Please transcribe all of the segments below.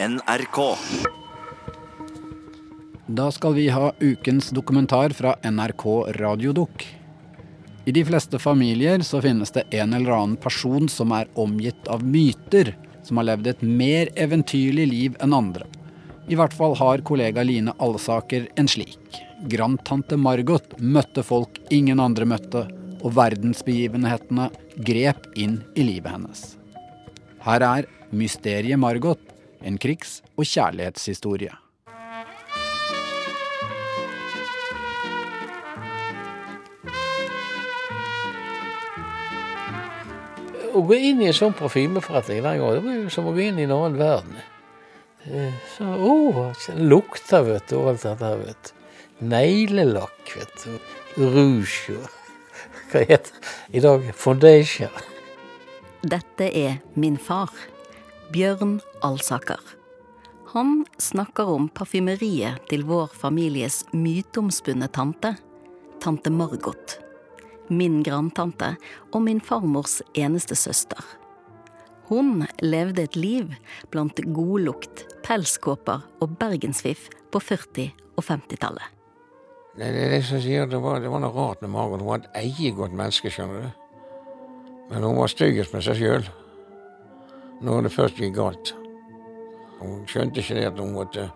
NRK. Da skal vi ha ukens dokumentar fra NRK Radiodukk. I de fleste familier så finnes det en eller annen person som er omgitt av myter, som har levd et mer eventyrlig liv enn andre. I hvert fall har kollega Line Allsaker en slik. Grandtante Margot møtte folk ingen andre møtte, og verdensbegivenhetene grep inn i livet hennes. Her er Mysteriet Margot, en krigs- og kjærlighetshistorie. Å gå inn i en sånn parfymeforretning hver gang, det var jo som å gå inn i en annen verden. Eh, Så, å, lukter, vet du, og alt dette her, vet du. Neglelakk, vet du. Rouge og Hva heter det i dag? Foundation. Dette er min far, Bjørn Alsaker. Han snakker om parfymeriet til vår families myteomspunne tante, tante Margot. Min grandtante og min farmors eneste søster. Hun levde et liv blant godlukt, pelskåper og bergensfiff på 40- og 50-tallet. Det er det som sier det var, det var noe rart med Margot. Hun var et eiegodt menneske, skjønner du. Men hun var styggest med seg sjøl når det først gikk galt. Hun skjønte ikke det at hun måtte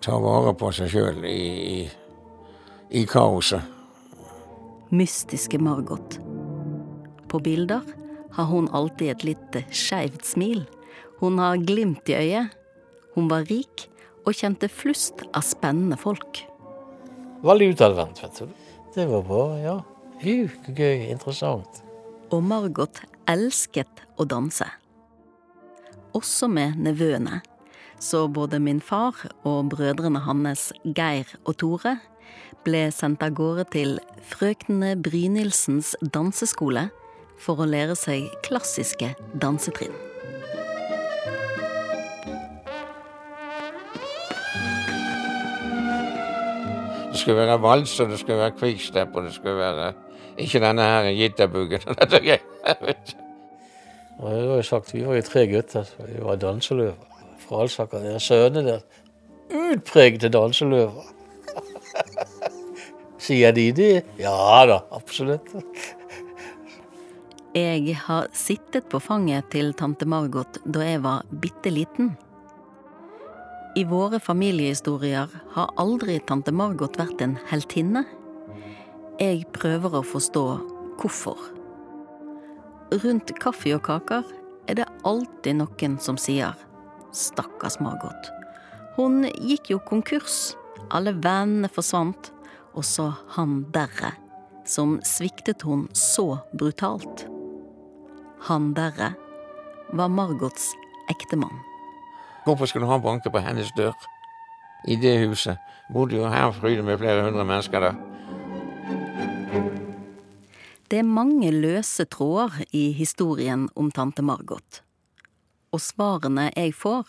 ta vare på seg sjøl i, i, i kaoset. mystiske Margot. På bilder har hun alltid et litt skeivt smil. Hun har glimt i øyet. Hun var rik og kjente flust av spennende folk. Veldig utadvendt, vet du. Det var bra, ja. Hu, gøy, interessant. Og Margot elsket å danse. Også med nevøene. Så både min far og brødrene hans Geir og Tore ble sendt av gårde til frøknene Brynildsens danseskole for å lære seg klassiske dansetrinn. Det skulle være vals, og det skulle være quickstep, og det skulle være ikke denne her jitterbuggen. Og det var jo sagt, Vi var jo tre gutter. så Vi var danseløver. Fra Alsaker. Dere sønnene der. Utpregede danseløver. Sier de det? Ja da, absolutt. Jeg har sittet på fanget til tante Margot da jeg var bitte liten. I våre familiehistorier har aldri tante Margot vært en heltinne. Jeg prøver å forstå hvorfor. Rundt kaffe og kaker er det alltid noen som sier 'stakkars Margot'. Hun gikk jo konkurs, alle vennene forsvant, og så han derre, som sviktet hun så brutalt. Han derre var Margots ektemann. Hvorfor skulle han banke på hennes dør? I det huset bodde jo Herfryde med flere hundre mennesker der. Det er mange løse tråder i historien om tante Margot. Og svarene jeg får,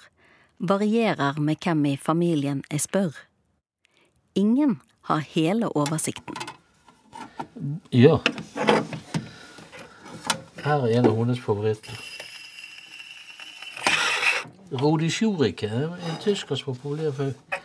varierer med hvem i familien jeg spør. Ingen har hele oversikten. Ja. Her er en av hennes favoritter. Rodisjurike, en tysker som var populær for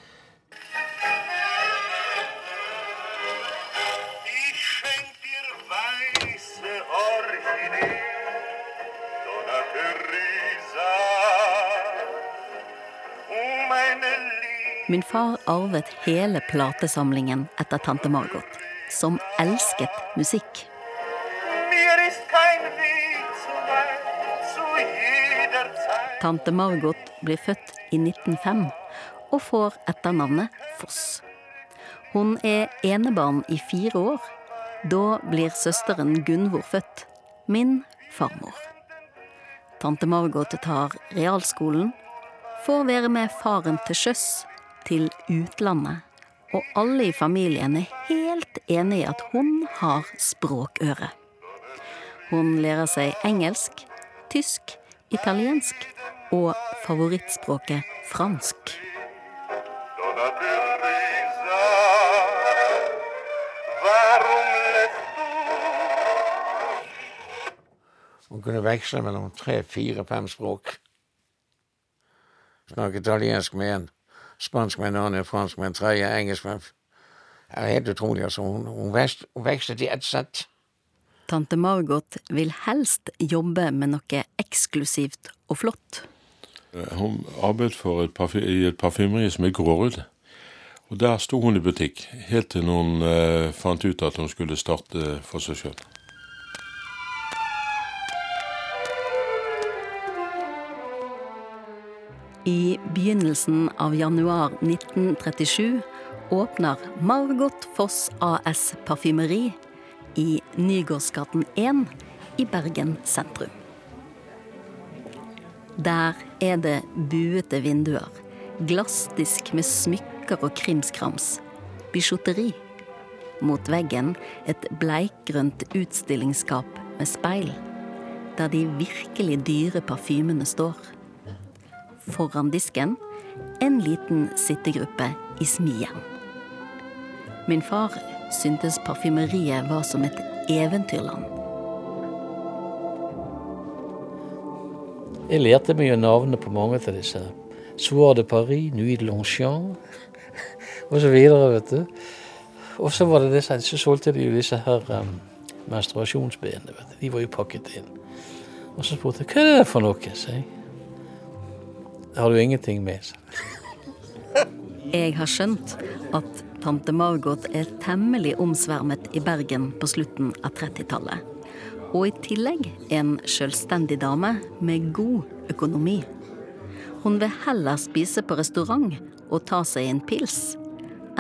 Min far arvet hele platesamlingen etter tante Margot, som elsket musikk. Tante Margot blir født i 1905 og får etternavnet Foss. Hun er enebarn i fire år. Da blir søsteren Gunvor født, min farmor. Tante Margot tar realskolen, får være med faren til sjøs, til utlandet, og alle i familien er helt enig i at hun har språkøre. Hun lærer seg engelsk, tysk, italiensk og favorittspråket fransk. Hun kunne veksle mellom tre, fire, fem språk. snakke italiensk med en, spansk med en annen, fransk med en tredje, engelsk med Det er helt utrolig. altså. Hun, hun, vekst, hun vekslet i ett sett. Tante Margot vil helst jobbe med noe eksklusivt og flott. Hun arbeidet et i et parfymeri som er Grårud. Og der sto hun i butikk, helt til noen eh, fant ut at hun skulle starte for seg sjøl. I begynnelsen av januar 1937 åpner Margot Foss AS Parfymeri i Nygårdsgaten 1 i Bergen sentrum. Der er det buete vinduer, glassdisk med smykker og krimskrams, bijouteri. Mot veggen et bleikgrønt utstillingsskap med speil, der de virkelig dyre parfymene står. Foran disken en liten sittegruppe i smien. Min far syntes parfymeriet var som et eventyrland. Jeg lærte jo navnet på mange av disse. Soir de Paris, Nuit de Longchamp så du. Og så var det disse, så solgte de jo disse her um, menstruasjonsbenene. De var jo pakket inn. Og så spurte jeg hva er det for noe, sa jeg. Har du ingenting sa Jeg har skjønt at tante Margot er temmelig omsvermet i Bergen på slutten av 30-tallet. Og i tillegg en selvstendig dame med god økonomi. Hun vil heller spise på restaurant og ta seg en pils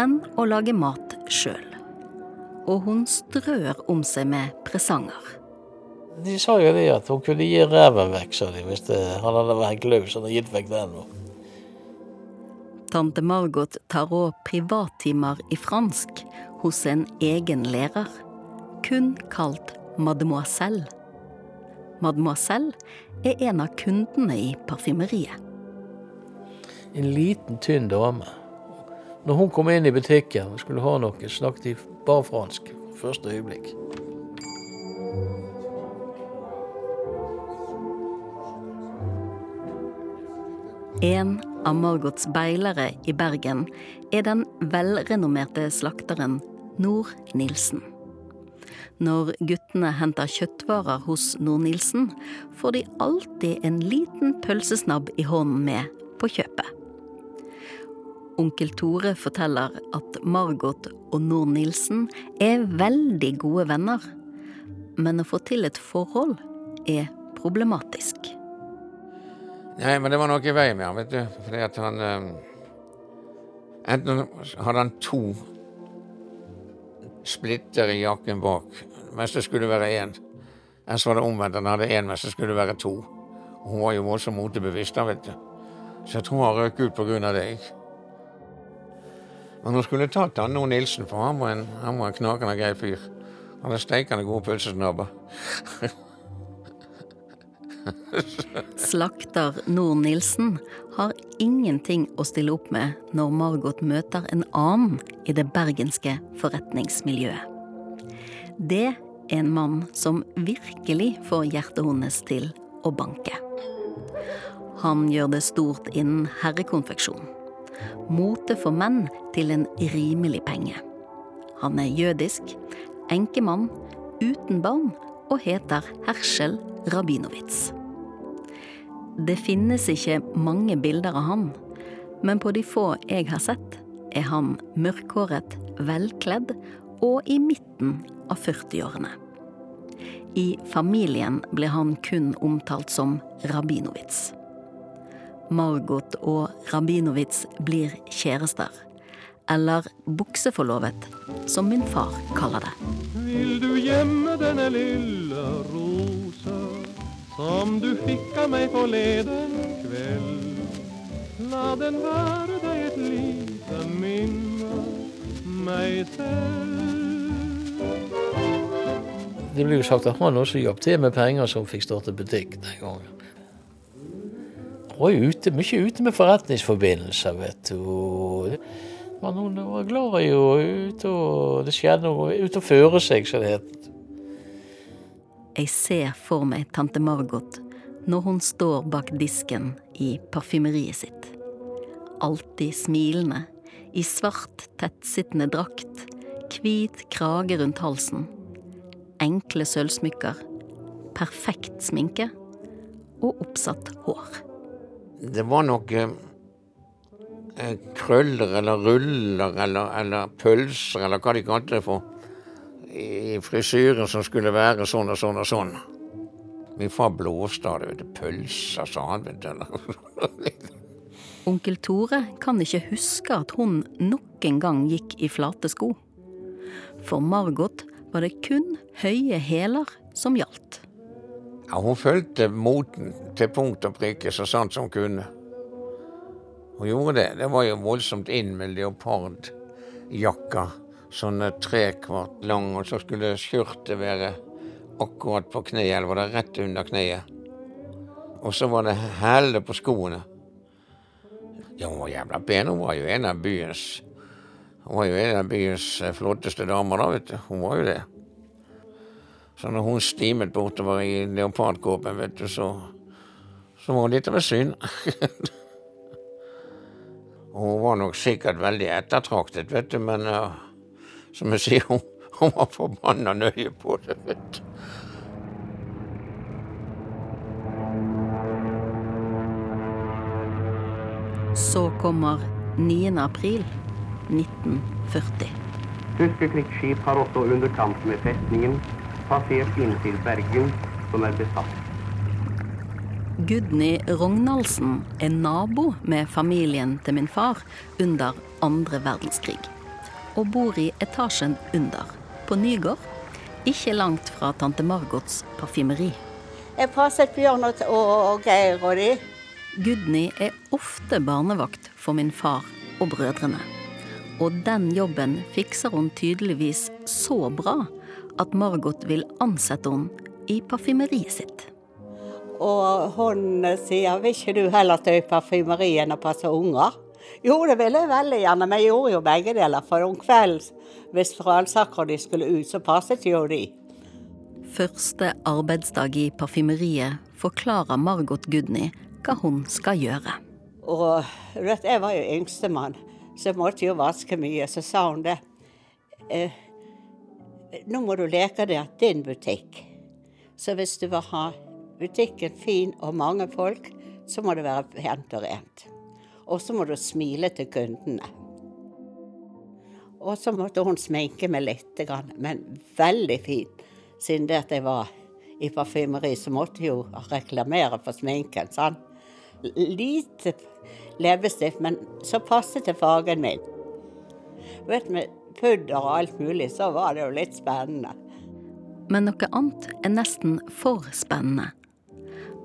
enn å lage mat sjøl. Og hun strør om seg med presanger. De sa jo det at hun kunne gi ræven vekk, sa de, hvis det, han hadde vært løs. Han hadde gitt vekk den. Tante Margot tar òg privattimer i fransk hos en egen lærer, kun kalt mademoiselle. Mademoiselle er en av kundene i parfymeriet. En liten, tynn dame. Når hun kom inn i butikken og skulle ha noe, snakket de bare fransk. Første øyeblikk. En av Margots beilere i Bergen er den velrenommerte slakteren Nord Nilsen. Når guttene henter kjøttvarer hos Nord Nilsen, får de alltid en liten pølsesnabb i hånden med på kjøpet. Onkel Tore forteller at Margot og Nord Nilsen er veldig gode venner. Men å få til et forhold er problematisk. Nei, men det var noe i veien med han, vet du. Fordi at han um, Enten hadde han to splitter i jakken bak, mens det skulle være én. Ellers var det omvendt, han hadde én, mens det skulle være to. Hun var jo voldsomt motebevisst, da, vet du. Så jeg tror han røk ut på grunn av det. Men hun skulle tatt han nå Nilsen, for han var en, en knakende grei fyr. Han hadde steikende gode pølsesnabber. Slakter Nord Nilsen har ingenting å stille opp med når Margot møter en annen i det bergenske forretningsmiljøet. Det er en mann som virkelig får hjertet hennes til å banke. Han gjør det stort innen herrekonfeksjon. Mote for menn til en rimelig penge. Han er jødisk, enkemann, uten barn og heter Herschel Rabinowitz. Det finnes ikke mange bilder av han, men på de få jeg har sett, er han mørkhåret, velkledd og i midten av 40-årene. I familien ble han kun omtalt som Rabinowitz. Margot og Rabinowitz blir kjærester. Eller bukseforlovet, som min far kaller det. Vil du gjemme denne lille rosa som du fikk av meg forleden kveld? La den være deg et lite minne, meg selv. Det blir jo sagt at han også jobbet til med penger som fikk starte butikk den gangen. Han var ute, mye ute med forretningsforbindelser, vet du. Men hun var glad i å ut og det skjedde noe, ut og føre seg, som det het. Jeg ser for meg tante Margot når hun står bak disken i parfymeriet sitt. alltid smilende, i svart, tettsittende drakt, hvit krage rundt halsen, enkle sølvsmykker, perfekt sminke og oppsatt hår. Det var noe eh, krøller eller ruller eller, eller pølser eller hva de kalte det for i frisyren som skulle være sånn og sånn og sånn. Min far blåste av det. Pølser, sa han. Onkel Tore kan ikke huske at hun nok en gang gikk i flate sko. For Margot var det kun høye hæler som gjaldt. Ja, hun fulgte moten til punkt og prikke så sant som hun kunne. Hun gjorde det. Det var jo voldsomt inn med leopardjakka. Sånn trekvart lang, og så skulle skjørtet være akkurat på kneet, eller var det rett under kneet. Og så var det hæler på skoene. Ja, hun var jævla pen. Hun var jo en av byens Hun var jo en av byens eh, flotteste damer, da, vet du. Hun var jo det. Så når hun stimet bortover i leopardkåpen, vet du, så, så var hun litt av et syn. Hun var nok sikkert veldig ettertraktet, vet du, men eh, som jeg sier, hun, hun var forbanna nøye på det, vet du. Så kommer 9. april 1940. Tyske krigsskip har også under kamp med festningen passert inntil Bergen, som er besatt. Gudny Rognaldsen er nabo med familien til min far under andre verdenskrig. Og bor i etasjen under, på Nygård, ikke langt fra tante Margots parfymeri. Jeg passet Bjørn og, Geir og de. Gudny er ofte barnevakt for min far og brødrene. Og den jobben fikser hun tydeligvis så bra at Margot vil ansette henne i parfymeriet sitt. Og hun sier vil ikke du heller til parfymeriet og passe unger? Jo, det ville jeg veldig gjerne, jeg gjorde jo begge deler. For om kvelden, hvis Fralsaker de skulle ut, så passet jo de. Første arbeidsdag i parfymeriet forklarer Margot Gudny hva hun skal gjøre. Og du vet, jeg var jo yngstemann, så jeg måtte jo vaske mye. Så sa hun det. Eh, nå må du leke det at din butikk. Så hvis du vil ha butikken fin og mange folk, så må det være pent og rent. Og så må du smile til kundene. Og så måtte hun sminke meg litt, men veldig fin. Siden det at jeg var i parfymeri, så måtte jeg jo reklamere for sminken. Sånn. Lite leppestift, men så passet til fargen min. Vet, Med pudder og alt mulig, så var det jo litt spennende. Men noe annet er nesten for spennende.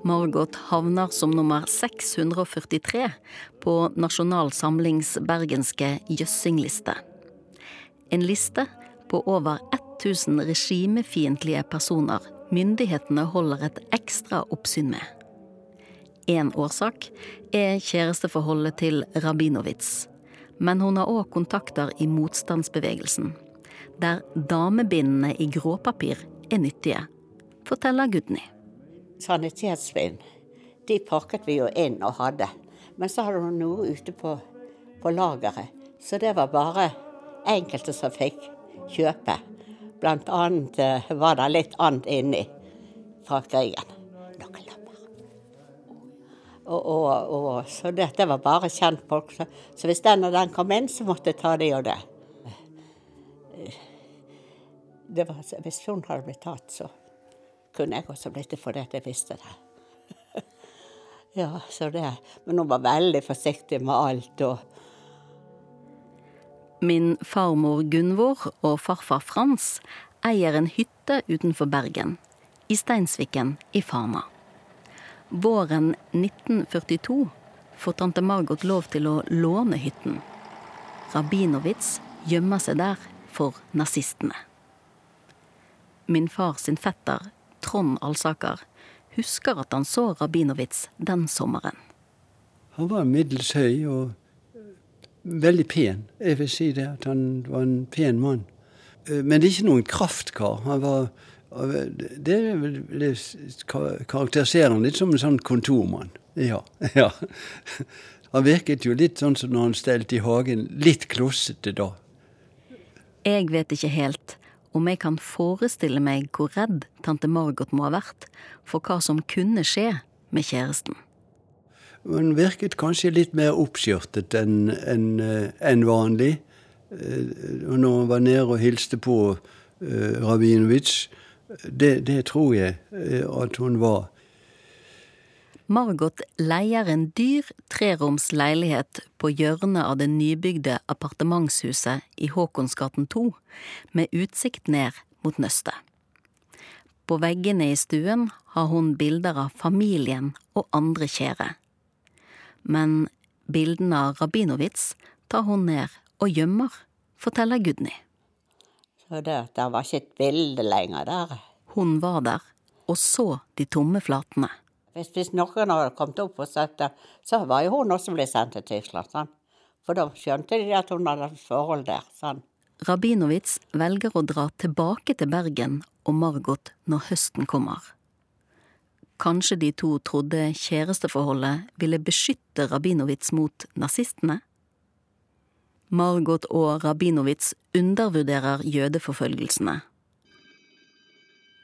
Margot havner som nummer 643 på Nasjonal Samlings bergenske jøssingliste. En liste på over 1000 regimefiendtlige personer myndighetene holder et ekstra oppsyn med. Én årsak er kjæresteforholdet til Rabinowitz. Men hun har òg kontakter i motstandsbevegelsen, der damebindene i gråpapir er nyttige, forteller Gudny. Sanitetsvin, de pakket vi jo inn og hadde. Men så hadde hun noe ute på, på lageret, så det var bare enkelte som fikk kjøpe. Blant annet eh, var det litt annet inni fra krigen. Noen lammer. Og, og, og, så dette var bare kjentfolk. Så, så hvis den og den kom inn, så måtte jeg ta det og det. det var, hvis hun hadde blitt tatt, så kunne jeg også blitt det fordi jeg visste det. ja, så det. Men hun var veldig forsiktig med alt. og Min farmor Gunvor og farfar Frans eier en hytte utenfor Bergen, i Steinsviken i Fana. Våren 1942 får tante Margot lov til å låne hytten. Rabinowitz gjemmer seg der for nazistene. Min far sin fetter, Trond Alsaker, husker at han så Rabinowitz den sommeren. Han var middels høy og veldig pen. Jeg vil si det, at han var en pen mann. Eh, Men det er ikke noen kraftkar. Han var Det vil karakterisere han litt som en sånn kontormann. Ja. ja. Han virket jo litt sånn som når han stelte i hagen, litt klossete da. Jeg vet ikke helt om jeg kan forestille meg hvor redd tante Margot må ha vært for hva som kunne skje med kjæresten. Hun virket kanskje litt mer oppskjørtet enn en, en vanlig. Og når hun var nede og hilste på uh, Rabinovic, det, det tror jeg at hun var. Margot leier en dyr treroms leilighet på hjørnet av det nybygde appartementshuset i Håkonsgaten 2, med utsikt ned mot nøstet. På veggene i stuen har hun bilder av familien og andre kjære. Men bildene av Rabinowitz tar hun ned og gjemmer, forteller Gudny. Så det, det var ikke et bilde lenger der. Hun var der og så de tomme flatene. Hvis, hvis noen hadde kommet opp og sett det, så var jo hun også blitt sendt til Tyskland. Sånn. For da skjønte de at hun hadde et forhold der. Sånn. Rabinowitz velger å dra tilbake til Bergen og Margot når høsten kommer. Kanskje de to trodde kjæresteforholdet ville beskytte Rabinowitz mot nazistene? Margot og Rabinowitz undervurderer jødeforfølgelsene.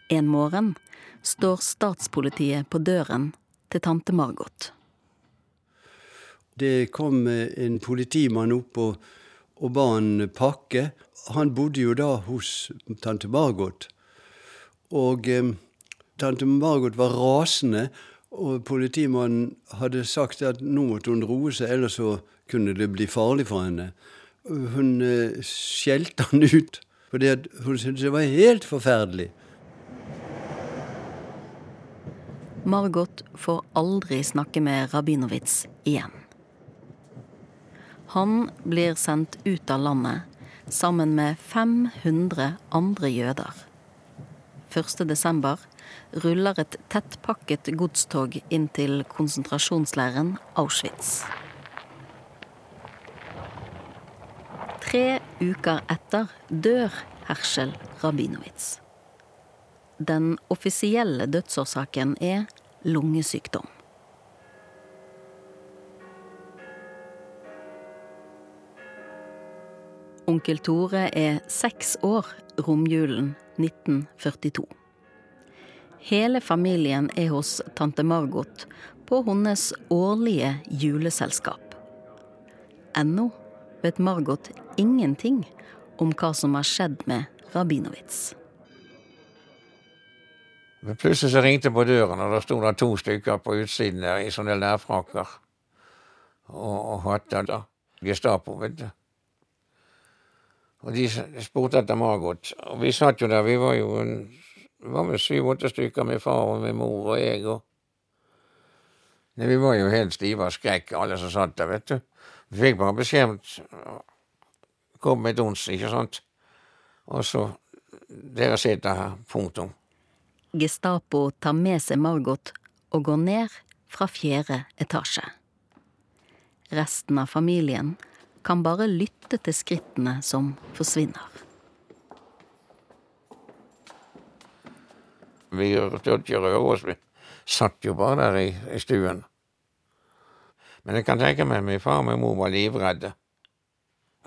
En morgen står statspolitiet på døren til tante Margot. Det kom en politimann opp og, og ba han pakke. Han bodde jo da hos tante Margot. Og eh, tante Margot var rasende, og politimannen hadde sagt at nå måtte hun roe seg, ellers så kunne det bli farlig for henne. Hun eh, skjelte han ut, fordi hun syntes det var helt forferdelig. Margot får aldri snakke med Rabinowitz igjen. Han blir sendt ut av landet sammen med 500 andre jøder. 1. desember ruller et tettpakket godstog inn til konsentrasjonsleiren Auschwitz. Tre uker etter dør Herschel Rabinowitz. Den offisielle dødsårsaken er lungesykdom. Onkel Tore er seks år romjulen 1942. Hele familien er hos tante Margot på hennes årlige juleselskap. Ennå vet Margot ingenting om hva som har skjedd med Rabinowitz. Men plutselig så ringte på døren, og da sto det to stykker på utsiden der i sånne lærfrakker. Og, og hatter da. Gestapo, vet du. Og de spurte etter Margot. Og vi satt jo der, vi var jo en, vi var vel syv-åtte stykker med far og med mor og jeg og Nei, Vi var jo helt stive av skrekk, alle som satt der, vet du. Vi fikk bare beskjed om kom med et ons, ikke sant. Og så Dere sitter her. Punktum. Gestapo tar med seg Margot og går ned fra fjerde etasje. Resten av familien kan bare lytte til skrittene som forsvinner. Vi turte ikke oss, vi satt jo bare der i, i stuen. Men jeg kan tenke meg min far og min mor var livredde.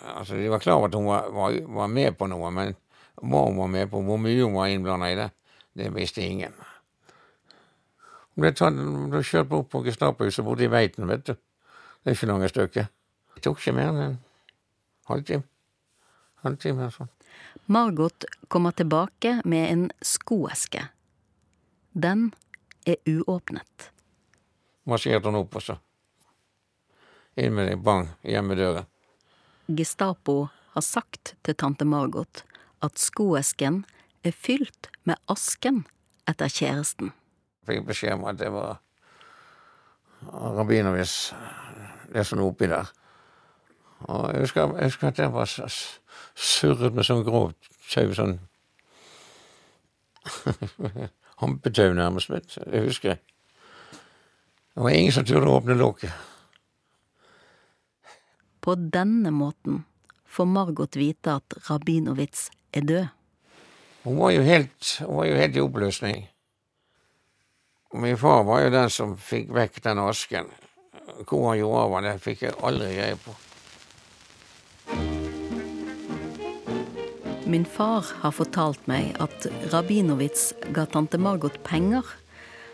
Altså, De var klar over at hun var, var, var med på noe, men hva hun var med på, hvor mye hun var innblanda i det, det visste ingen. Hun ble, tatt, ble kjørt bort på Gestapohuset borte i Veiten, vet du. Det er ikke lange stykket. Det tok ikke mer enn en halvtime. Halvtime eller sånn. Margot kommer tilbake med en skoeske. Den er uåpnet. Marsjerte hun opp, og så inn med det, bang, hjem med døren. Gestapo har sagt til tante Margot at skoesken er fylt med asken etter kjæresten. Jeg Fikk beskjed om at det var Rabinowitz, det som lå oppi der. Og jeg husker, jeg husker at jeg var surret med sånn grovt tau, sånn Hampetau nærmest, vet. Det husker jeg. Det var ingen som turte å åpne lokket. På denne måten får Margot vite at Rabinowitz er død. Hun var jo helt, var jo helt i oppløsning. Og min far var jo den som fikk vekk den asken. hvor han gjorde av den, fikk jeg aldri greie på. Min far har fortalt meg at Rabinowitz ga tante Margot penger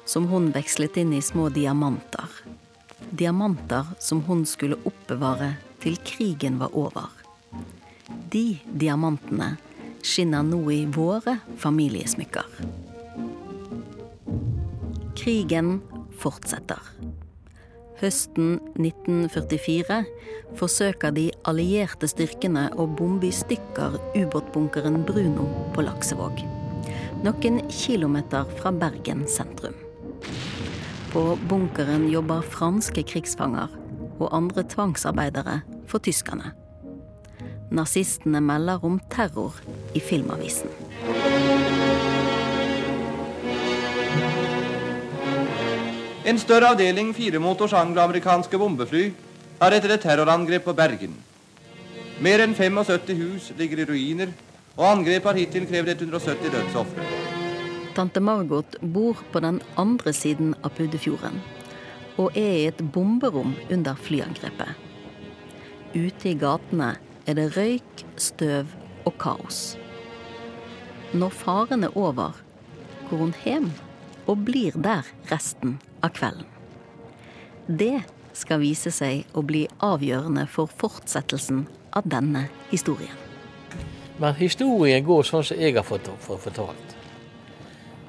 som hun vekslet inn i små diamanter. Diamanter som hun skulle oppbevare til krigen var over. De diamantene skinner nå i våre familiesmykker. Krigen fortsetter. Høsten 1944 forsøker de allierte styrkene å bombe i stykker ubåtbunkeren Bruno på Laksevåg. Noen kilometer fra Bergen sentrum. På bunkeren jobber franske krigsfanger og andre tvangsarbeidere for tyskerne. Nazistene melder om terror i Filmavisen. En større avdeling firemotors angloamerikanske bombefly har etter et terrorangrep på Bergen. Mer enn 75 hus ligger i ruiner, og angrepet har hittil krevd 170 dødsofre. Tante Margot bor på den andre siden av Puddefjorden og er i et bomberom under flyangrepet. Ute i gatene er det røyk, støv og kaos. Når faren er over, går hun hjem og blir der resten av kvelden. Det skal vise seg å bli avgjørende for fortsettelsen av denne historien. Men historien går sånn som jeg har fått fortalt.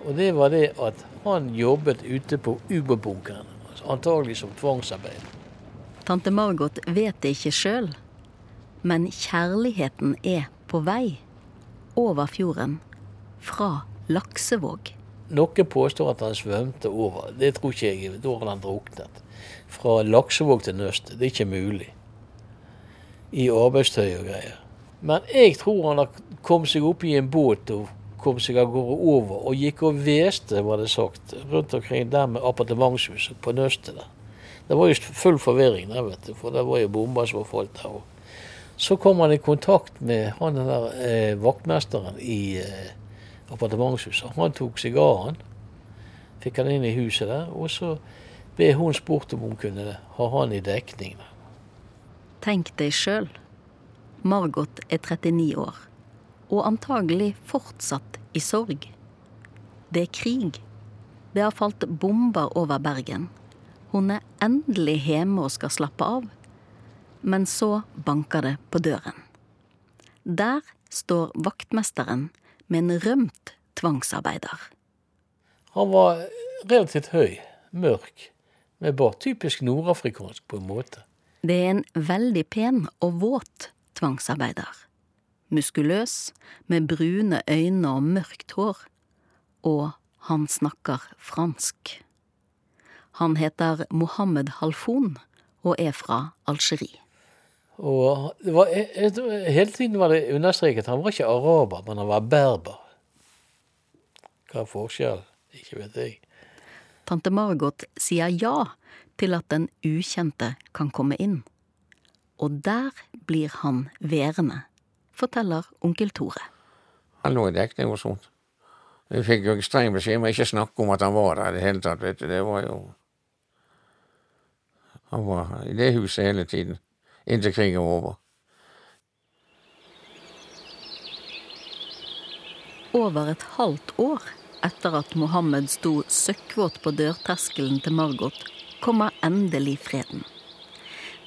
Og det var det at han jobbet ute på ubåtbunkeren. Altså antagelig som tvangsarbeid. Tante Margot vet det ikke sjøl, men kjærligheten er på vei over fjorden fra Laksevåg. Noen påstår at han svømte over. Det tror ikke jeg. Da har han druknet. Fra Laksevåg til Nøst. Det er ikke mulig. I arbeidstøy og greier. Men jeg tror han har kommet seg opp i en båt og kom seg av gårde over og gikk og hveste, var det sagt, rundt omkring der med appartementshuset på Nøstet. Det var jo full forvirring der, vet du, for det var jo bomber som var falt der. Og så kom han i kontakt med han der eh, vaktmesteren i eh, appartementshuset. Han tok sigaren. Fikk han inn i huset der. Og så ble hun spurt om hun kunne ha han i dekning. Tenk deg sjøl. Margot er 39 år, og antagelig fortsatt i sorg. Det er krig. Det har falt bomber over Bergen. Hun er endelig hjemme og skal slappe av. Men så banker det på døren. Der står vaktmesteren med en rømt tvangsarbeider. Han var relativt høy, mørk, med bare Typisk nordafrikansk på en måte. Det er en veldig pen og våt tvangsarbeider. Muskuløs, med brune øyne og mørkt hår. Og han snakker fransk. Han heter Mohammed Halfon og er fra Algerie. Og det var, hele tiden var det understreket han var ikke araber, men han var berber. Hva er forskjellen? Ikke vet jeg. Tante Margot sier ja til at den ukjente kan komme inn. Og der blir han værende, forteller onkel Tore. Han lå i dekning og sånt. Vi fikk jo streng beskjed om ikke snakke om at han var der i det hele tatt. vet du. Det var jo Han var i det huset hele tiden, inntil krigen var over. Over et halvt år etter at Mohammed sto søkkvåt på dørterskelen til Margot, kommer endelig freden.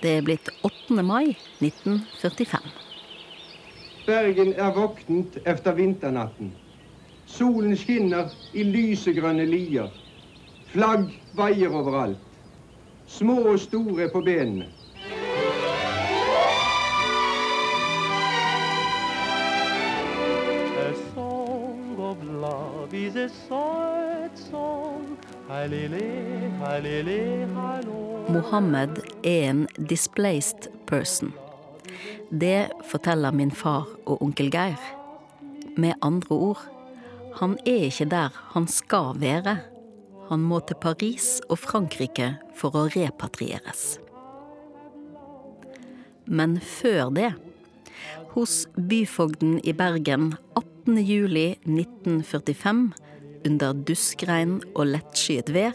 Det er blitt 8. mai 1945. Bergen er våknet efter vinternatten. Solen skinner i lysegrønne lier. Flagg vaier overalt. Små og store på benene. Mohammed er en displaced person. Det forteller min far og onkel Geir. Med andre ord, han er ikke der han skal være. Han må til Paris og Frankrike for å repatrieres. Men før det, hos byfogden i Bergen 18. juli 1945, under duskregn og lettskyet vær,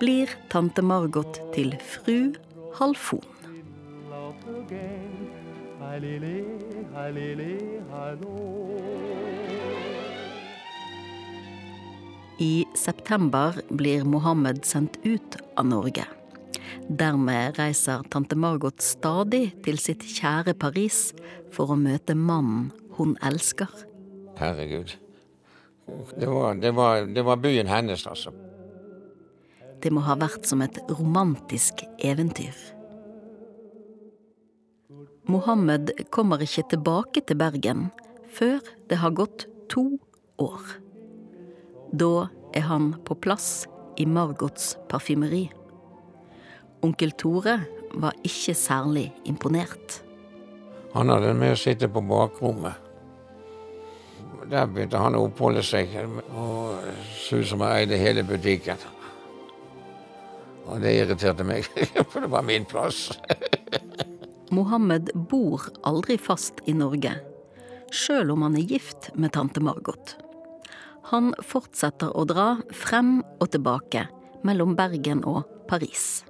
blir tante Margot til fru Halfon. I september blir Mohammed sendt ut av Norge. Dermed reiser tante Margot stadig til sitt kjære Paris for å møte mannen hun elsker. Herregud. Det var, det var, det var byen hennes, altså. Det må ha vært som et romantisk eventyr. Mohammed kommer ikke tilbake til Bergen før det har gått to år. Da er han på plass i Margots parfymeri. Onkel Tore var ikke særlig imponert. Han hadde med å sitte på bakrommet. Der begynte han å oppholde seg og så ut som han eide hele butikken. Og det irriterte meg, for det var min plass. Mohammed bor aldri fast i Norge, sjøl om han er gift med tante Margot. Han fortsetter å dra frem og tilbake mellom Bergen og Paris.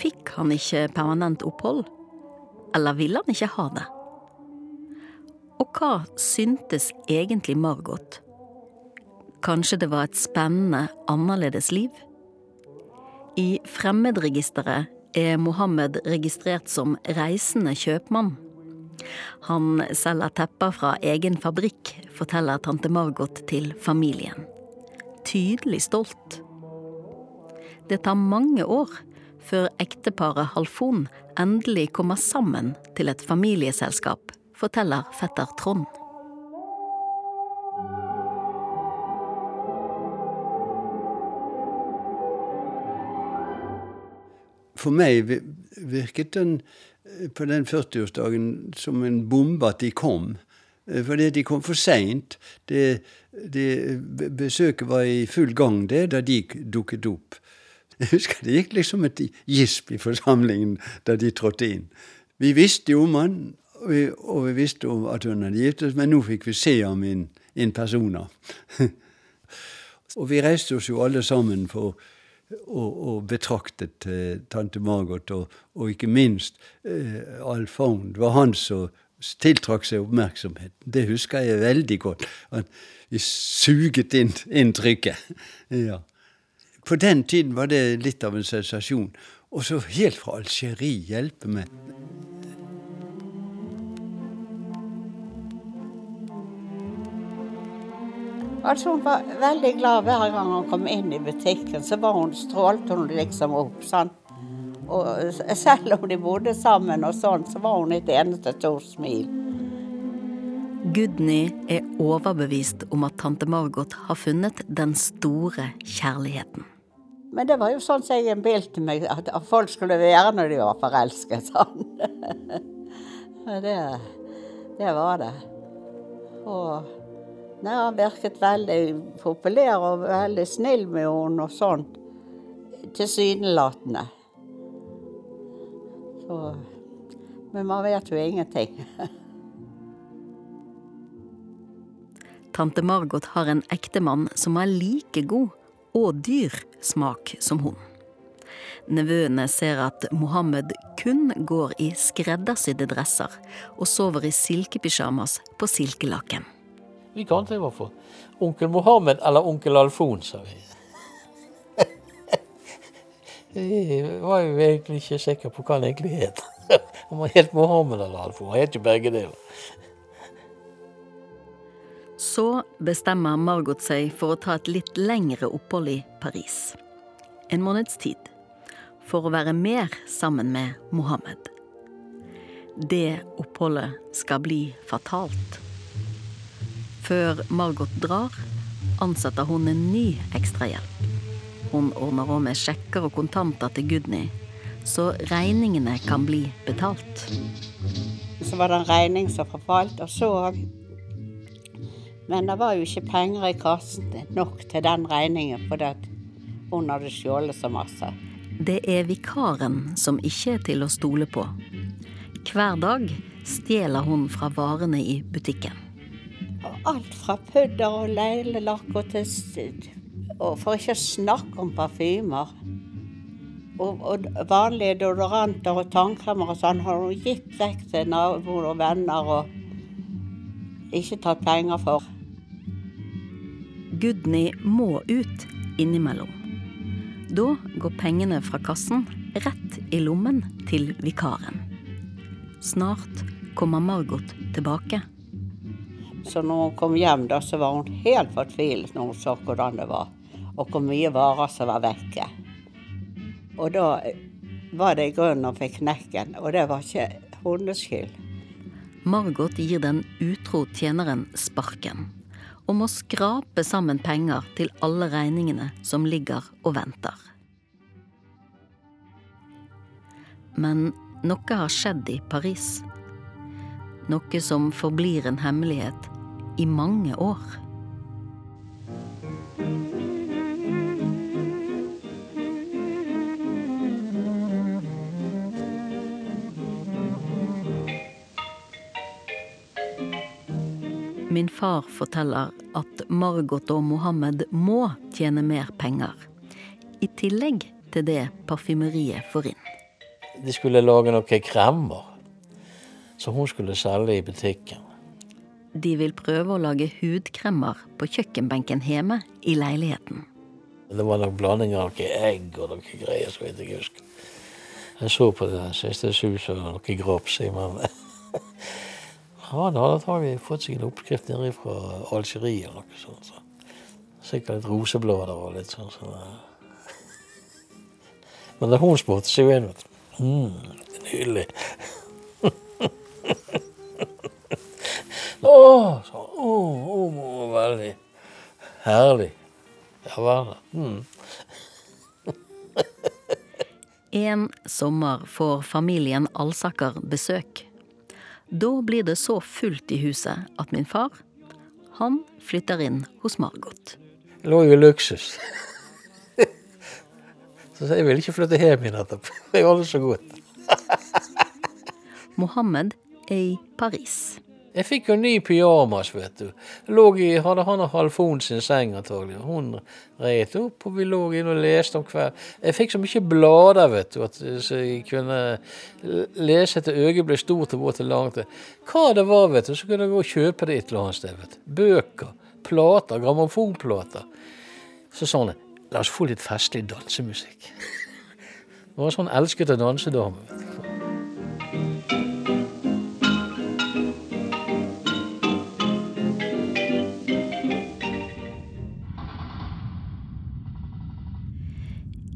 Fikk han ikke permanent opphold? Eller ville han ikke ha det? Og hva syntes egentlig Margot? Kanskje det var et spennende, annerledes liv? I Fremmedregisteret er Mohammed registrert som reisende kjøpmann. Han selger tepper fra egen fabrikk, forteller tante Margot til familien. Tydelig stolt. Det tar mange år før ekteparet Halfon endelig kommer sammen til et familieselskap, forteller fetter Trond. For meg virket den eh, på den 40-årsdagen som en bombe at de kom. Eh, fordi de kom for seint. Besøket var i full gang det da de dukket opp. Jeg husker det gikk liksom et gisp i forsamlingen da de trådte inn. Vi visste jo om han, vi, og vi visste at hun hadde giftet men nå fikk vi se ham in, in persona. og vi reiste oss jo alle sammen for betraktet eh, tante Margot, og, og, ikke minst eh, Alfond. Det var han som tiltrakk seg oppmerksomheten. Det husker jeg veldig godt. At vi suget inn, inn trykket. ja. På den tiden var det litt av en sensasjon. Og så helt fra Algerie hjelpe meg. Altså Hun var veldig glad hver gang hun kom inn i butikken. Så var hun, strålte hun liksom opp. sånn. Og selv om de bodde sammen, og sånn, så var hun et eneste stort smil. Gudny er overbevist om at tante Margot har funnet den store kjærligheten. Men det var jo sånn som jeg innbilte meg at folk skulle være når de var forelsket. sånn. det, det var det. Og Nei, Han virket veldig populær og veldig snill med henne og sånn. Tilsynelatende. Så Men man vet jo ingenting. Tante Margot har en ektemann som har like god og dyr smak som hun. Nevøene ser at Mohammed kun går i skreddersydde dresser og sover i silkepysjamas på silkelaken. Vi kalte det i hvert fall onkel Mohammed eller onkel Alfon, sa vi. Jeg var jo egentlig ikke sikker på hva han egentlig het. Om han het Mohammed eller Alfon. Han het jo begge deler. Så bestemmer Margot seg for å ta et litt lengre opphold i Paris. En måneds tid. For å være mer sammen med Mohammed. Det oppholdet skal bli fatalt. Før Margot drar, ansetter hun en ny ekstrahjelp. Hun ordner òg med sjekker og kontanter til Gudny, så regningene kan bli betalt. Så var det en regning som forfalt, og så Men det var jo ikke penger i kassen nok til den regningen, fordi hun hadde stjålet så masse. Det er vikaren som ikke er til å stole på. Hver dag stjeler hun fra varene i butikken. Alt fra pudder og leglelakk og til og for ikke å snakke om parfymer. Og, og vanlige deodoranter og tannkremer og sånn har hun gitt vekk til naboer og venner og ikke tatt penger for. Gudny må ut innimellom. Da går pengene fra kassen rett i lommen til vikaren. Snart kommer Margot tilbake. Så når hun kom hjem, da, så var hun helt fortvilet når hun så hvordan det var, og hvor mye varer som var vekke. Og da var det i grunnen hun fikk knekken, og det var ikke hennes skyld. Margot gir den utro tjeneren sparken og må skrape sammen penger til alle regningene som ligger og venter. Men noe har skjedd i Paris. Noe som forblir en hemmelighet i mange år. Min far forteller at Margot og Mohammed må tjene mer penger. I tillegg til det parfymeriet får inn. De skulle lage noen kremmer som hun skulle selge i butikken. De vil prøve å lage hudkremmer på kjøkkenbenken hjemme i leiligheten. Det var nok blanding av noe egg og noe greier. så jeg jeg husker. Jeg så på det siste sus og noe graps i, men han hadde antakelig fått seg en oppskrift nede fra Algerie eller noe sånt. Så. Sikkert litt roseblader og litt sånn. sånn. Men er hun spurte seg inn, vet du. Mm, nydelig. Å, så, å, å, veldig herlig. Ja vel. Mm. En sommer får familien Alsaker besøk. Da blir det så fullt i huset at min far, han flytter inn hos Margot. Jeg lå jo i luksus. Så jeg ville ikke flytte hjem igjen etterpå. Jeg har det så godt. Mohammed er i Paris. Jeg fikk jo ny pyjamas, vet du. Lå i, hadde han og Halfon sin seng antagelig. Hun reit opp, og vi lå inne og leste om kveld. Jeg fikk så mye blader, vet du, at så jeg kunne lese til øyet ble stort og vått og langt. Hva det var, vet du, så kunne jeg gå og kjøpe det et eller annet sted. vet du. Bøker, plater, grammofonplater. Så sa hun la oss få litt festlig dansemusikk. Det var sånn elsket av dansedame. vet du.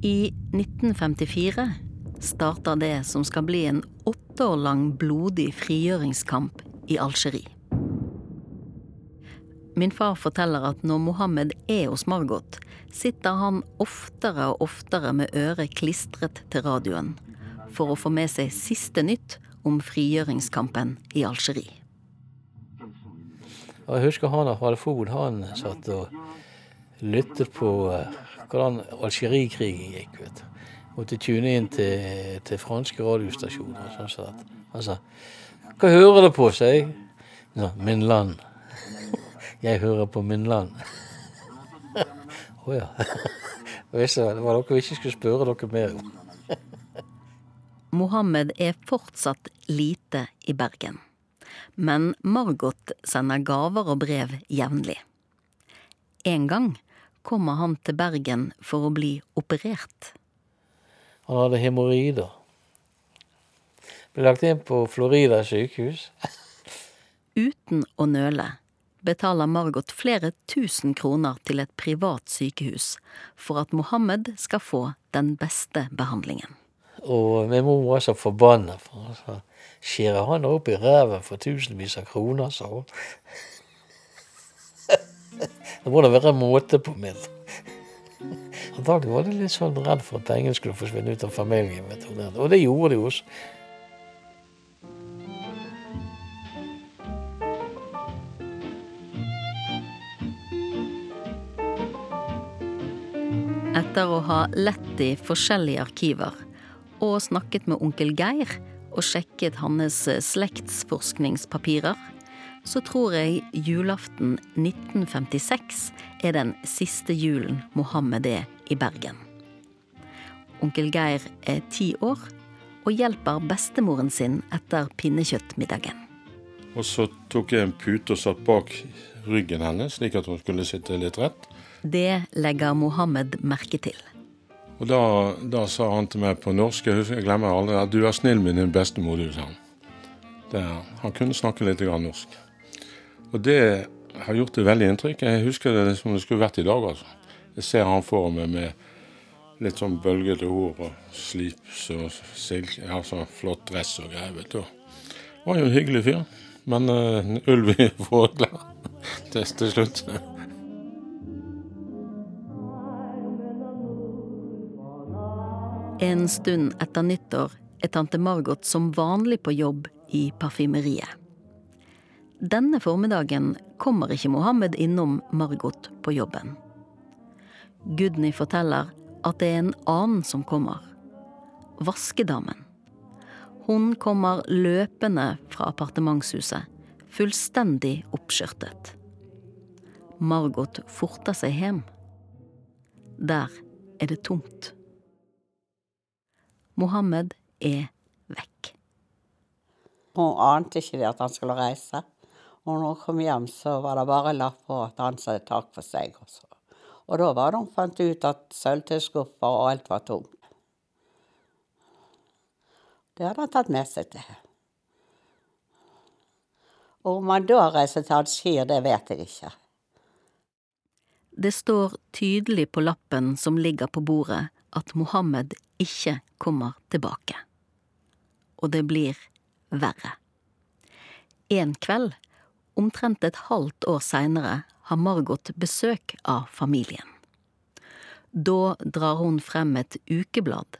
I 1954 starter det som skal bli en åtte år lang blodig frigjøringskamp i Algerie. Min far forteller at når Mohammed er hos Margot, sitter han oftere og oftere med øret klistret til radioen for å få med seg siste nytt om frigjøringskampen i Algerie. Jeg husker han og Halfod han satt og lyttet på eh, hvordan Algerikrigen gikk. vet du. Måtte tune inn til, til franske radiostasjoner. Sånn sånn han sa Hva hører du på, sier jeg. Så, min land. Jeg hører på min land. Å ja. Visste, det var noe vi ikke skulle spørre dere mer om. Mohammed er fortsatt lite i Bergen. Men Margot sender gaver og brev jevnlig. En gang kommer han til Bergen for å bli operert. Han hadde hemoroider. Ble lagt inn på Florida sykehus. Uten å nøle betaler Margot flere tusen kroner til et privat sykehus for at Mohammed skal få den beste behandlingen. Og min mor var så forbanna. For sa skjærer han opp i ræven for tusenvis av kroner, sa hun. Det må da være måte på min. Antagelig var de litt sånn redd for at pengene skulle forsvinne ut av familien. Og det gjorde de også. Etter å ha lett i forskjellige arkiver og snakket med onkel Geir og sjekket hans slektsforskningspapirer, så tror jeg julaften 1956 er den siste julen Mohammed er i Bergen. Onkel Geir er ti år og hjelper bestemoren sin etter pinnekjøttmiddagen. Og så tok jeg en pute og satt bak ryggen hennes, slik at hun skulle sitte litt rett. Det legger Mohammed merke til. Og da, da sa han til meg på norsk, jeg glemmer aldri, at du er snill med din bestemor, du, sa han. Det, han kunne snakke litt grann norsk. Og det har gjort det veldig inntrykk. Jeg husker det som det skulle vært i dag, altså. Jeg ser han for meg med litt sånn bølgete hår og slips og silk, ja, sånn flott dress og greier, vet du. Det var jo en hyggelig fyr. Men uh, ulv i fågler til, til slutt. En stund etter nyttår er tante Margot som vanlig på jobb i parfymeriet. Denne formiddagen kommer ikke Mohammed innom Margot på jobben. Gudny forteller at det er en annen som kommer. Vaskedamen. Hun kommer løpende fra appartementshuset, fullstendig oppskjørtet. Margot forter seg hjem. Der er det tomt. Mohammed er vekk. Hun ante ikke det at han skulle reise. Og når hun kom hjem, så var det bare lapp på at han sa tak for seg. Også. Og da var det hun fant ut at sølvtøyskuffer og alt var tomt. Det hadde han tatt med seg til. Og om han da reiser til Alger, det vet jeg ikke. Det står tydelig på lappen som ligger på bordet at Mohammed ikke kommer tilbake. Og det blir verre. En kveld, omtrent et halvt år seinere, har Margot besøk av familien. Da drar hun frem et ukeblad,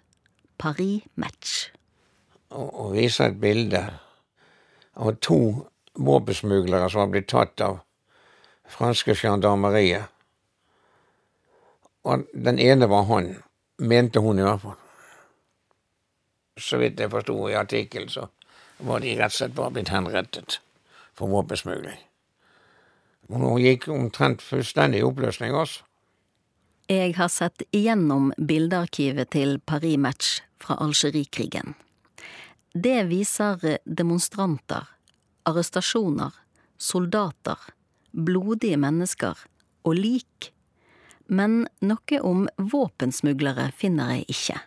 Paris Match. Og, og viser et bilde av to våpensmuglere som har blitt tatt av franske gendarmeriet. Og den ene var han, mente hun i hvert fall. Så vidt jeg forsto i artikkelen, så var de rett og slett bare blitt henrettet for våpensmugling. Nå gikk omtrent fullstendig i oppløsning også. Jeg har sett igjennom bildearkivet til Paris Match fra Algerikrigen. Det viser demonstranter, arrestasjoner, soldater, blodige mennesker og lik. Men noe om våpensmuglere finner jeg ikke.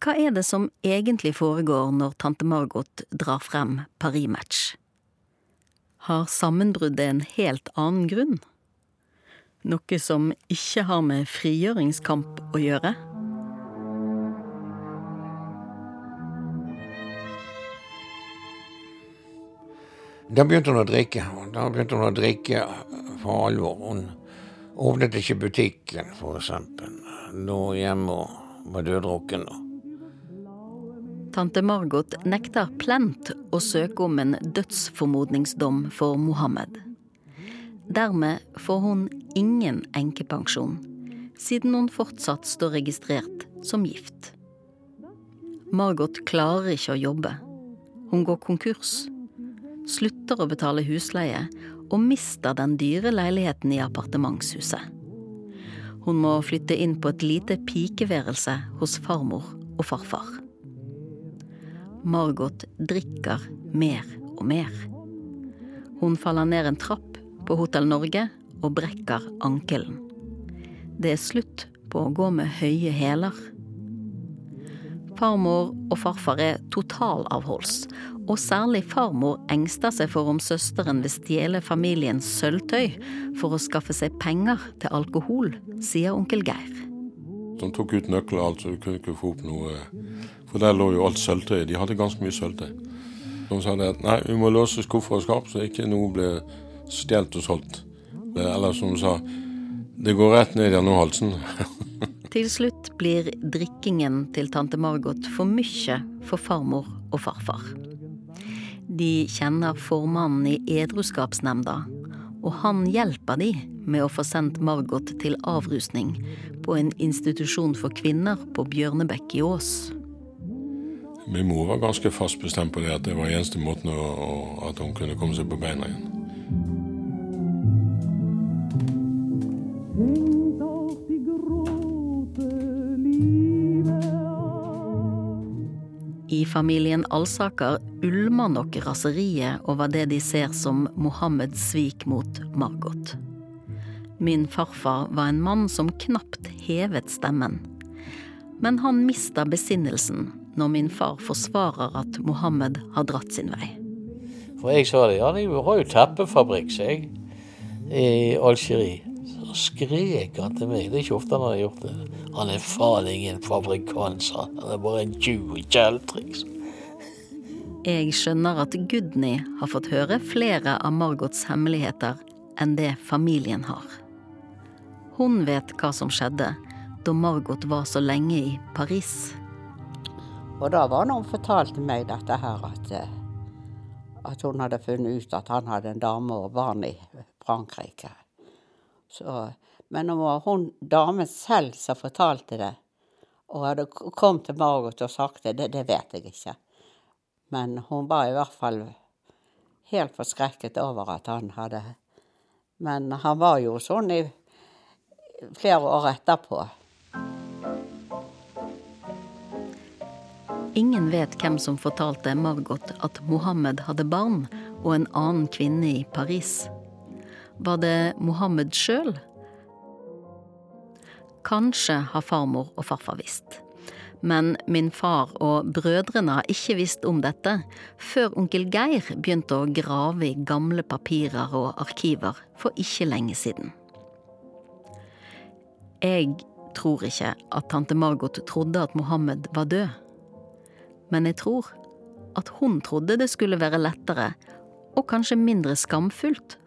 Hva er det som egentlig foregår når tante Margot drar frem Paris Match? Har sammenbruddet en helt annen grunn? Noe som ikke har med frigjøringskamp å gjøre? Da begynte hun å drikke. Da begynte hun å drikke for alvor. Hun åpnet ikke butikken, eksempel. Lå hjemme og var døddrukken. Tante Margot nekter plent å søke om en dødsformodningsdom for Mohammed. Dermed får hun ingen enkepensjon, siden hun fortsatt står registrert som gift. Margot klarer ikke å jobbe. Hun går konkurs slutter å betale husleie og mister den dyre leiligheten i appartementshuset. Hun må flytte inn på et lite pikeværelse hos farmor og farfar. Margot drikker mer og mer. Hun faller ned en trapp på Hotell Norge og brekker ankelen. Det er slutt på å gå med høye hæler. Farmor og farfar er totalavholds, og særlig farmor engster seg for om søsteren vil stjele familiens sølvtøy for å skaffe seg penger til alkohol, sier onkel Geir. De tok ut nøkler og alt, så vi kunne ikke få opp noe For der lå jo alt sølvtøyet. De hadde ganske mye sølvtøy. De sa det at nei, vi må låse skuffer og skap, så ikke noe ble stjålet og solgt. Eller som de sa, det går rett ned gjennom halsen. til slutt blir drikkingen til tante Margot for mye for farmor og farfar. De kjenner formannen i Edruskapsnemnda, og han hjelper de med å få sendt Margot til avrusning på en institusjon for kvinner på Bjørnebekk i Ås. Min mor var ganske fast bestemt på det at det var eneste måten å, at hun kunne komme seg på beina igjen. I familien Alsaker ulmer nok raseriet over det de ser som Mohammeds svik mot Margot. Min farfar var en mann som knapt hevet stemmen. Men han mista besinnelsen når min far forsvarer at Mohammed har dratt sin vei. For jeg sa det, ja, det har jo teppefabrikk, sa jeg, i Algerie. Så skrek han til meg, det er ikke ofte han har gjort det. Han er faen ingen fabrikant, sa han. Han er bare en tjuv i kjeltriks. Jeg skjønner at Gudny har fått høre flere av Margots hemmeligheter enn det familien har. Hun vet hva som skjedde da Margot var så lenge i Paris. Og da var det hun fortalte meg dette her, at, eh, at hun hadde funnet ut at han hadde en dame og barn i Frankrike. Så, men det var hun damen selv som fortalte det, og hadde kommet kom til Margot og sagt det, det, det vet jeg ikke. Men hun var i hvert fall helt forskrekket over at han hadde Men han var jo sånn i flere år etterpå. Ingen vet hvem som fortalte Margot at Mohammed hadde barn og en annen kvinne i Paris. Var det Mohammed sjøl? Kanskje har farmor og farfar visst. Men min far og brødrene har ikke visst om dette før onkel Geir begynte å grave i gamle papirer og arkiver for ikke lenge siden. Jeg tror ikke at tante Margot trodde at Mohammed var død. Men jeg tror at hun trodde det skulle være lettere, og kanskje mindre skamfullt,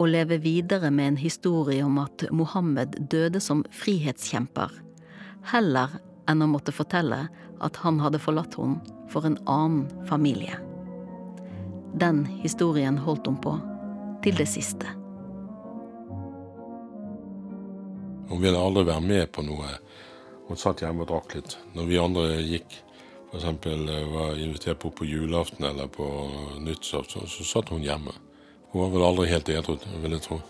å leve videre med en historie om at Mohammed døde som frihetskjemper, heller enn å måtte fortelle at han hadde forlatt henne for en annen familie. Den historien holdt hun på til det siste. Hun ville aldri være med på noe. Hun satt hjemme og drakk litt. Når vi andre gikk, f.eks. var invitert på på julaften eller på nyttårsaften, så satt hun hjemme. Hun var vel aldri helt edru, vil jeg tro.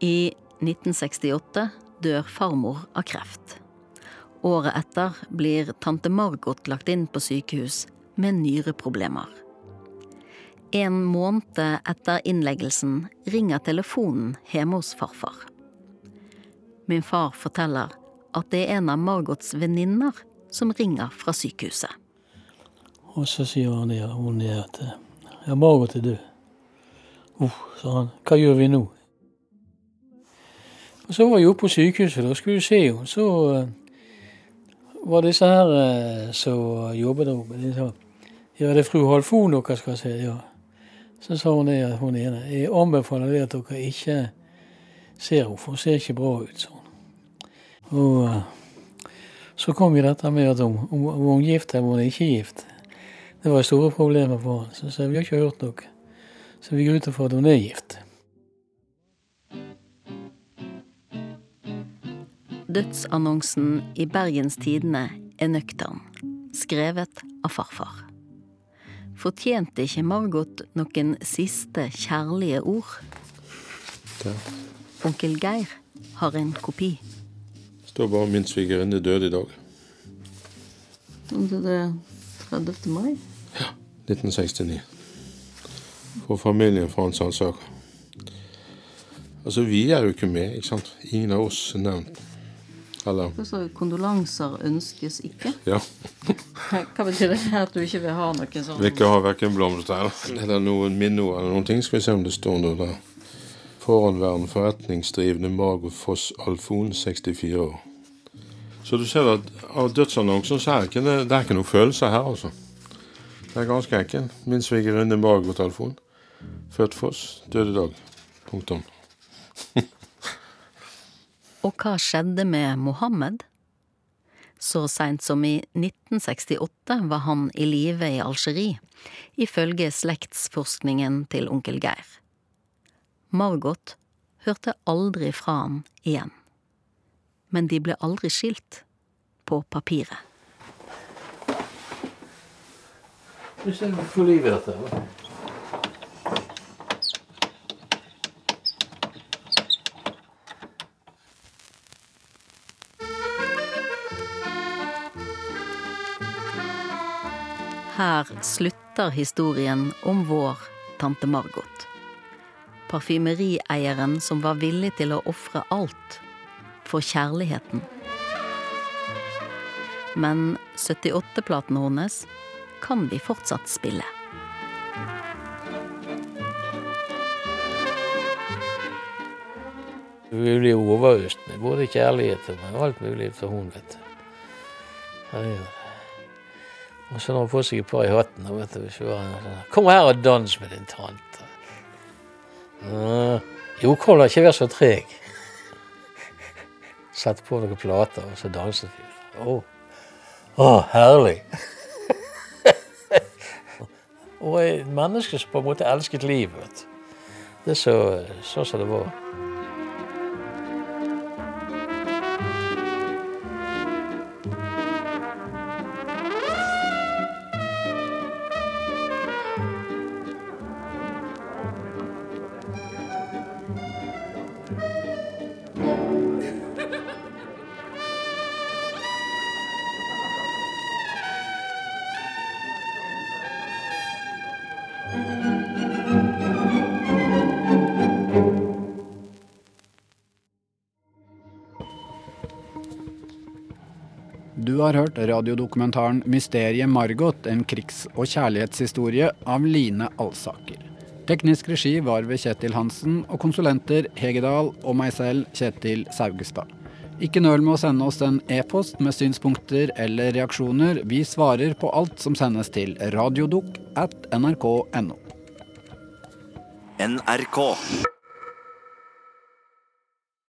I 1968 dør farmor av kreft. Året etter blir tante Margot lagt inn på sykehus med nyreproblemer. En måned etter innleggelsen ringer telefonen hjemme hos farfar. Min far forteller at det er en av Margots venninner som ringer fra sykehuset. Og så sier hun ja, hun det at ja, Margot er død. Uff, sa han. Hva gjør vi nå? Og Så var jeg oppe på sykehuset, da skulle vi se henne. Så eh, var disse her eh, som jobbet der oppe, de sa ja, det er fru Halfon dere skal se. ja. Så sa hun det, hun ene. Jeg anbefaler det at dere ikke ser henne, for hun ser ikke bra ut, hun. Og eh, så kom jo dette med at om, om, om hun er gift eller om hun ikke gift. Det var store problemer for henne Så, så vi har ikke hørt noe. Så vi går ut ifra at hun er gift. Dødsannonsen i Bergens Tidende er nøktern, skrevet av farfar. Fortjente ikke Margot noen siste kjærlige ord? Onkel Geir har en kopi. Står bare 'min svigerinne død i dag'. Det er 30. mai. Ja. 1969. For familien Frans Alsaker. Altså, vi er jo ikke med, ikke sant? Ingen av oss er nevnt. Eller Så kondolanser ønskes ikke. Ja. Hva betyr det? At du ikke vil ha noe sånn Vil ikke ha verken blomster eller eller noen minneord eller noen ting. Skal vi se om det står noe der. Foranværende forretningsdrivende Margot Foss Alfon, 64 år. Så du ser at av dødsannonsen så er det ikke, det er ikke noen følelser her, altså. Det er ganske enkelt. Min svigerinne Margot Alfon. Født Foss, døde dag. Punktum. Og hva skjedde med Mohammed? Så seint som i 1968 var han i live i Algerie, ifølge slektsforskningen til onkel Geir. Margot hørte aldri fra han igjen. Men de ble aldri skilt på papiret. Hvis jeg får liv i dette. Her slutter historien om vår tante Margot. Parfymerieieren som var villig til å ofre alt for kjærligheten. Men 78-platen hennes kan vi fortsatt spille. Vi blir overøst med både kjærlighet og alt mulig for hun, vet du. Og så når hun får seg et par i hatten og vet du, sånn, Kom her og dans med din tante. Jo, kom da, ikke vær så treg. Sett på noen plater, og så danset vi. Å, oh, herlig. og et menneske som på en måte elsket livet. Det er så sånn som det var. Du har hørt radiodokumentaren 'Mysteriet Margot en krigs- og kjærlighetshistorie' av Line Alsaker. Teknisk regi var ved Kjetil Hansen, og konsulenter Hegedal og meg selv, Kjetil Saugestad. Ikke nøl med å sende oss en e-post med synspunkter eller reaksjoner. Vi svarer på alt som sendes til radiodok at nrk.no. NRK.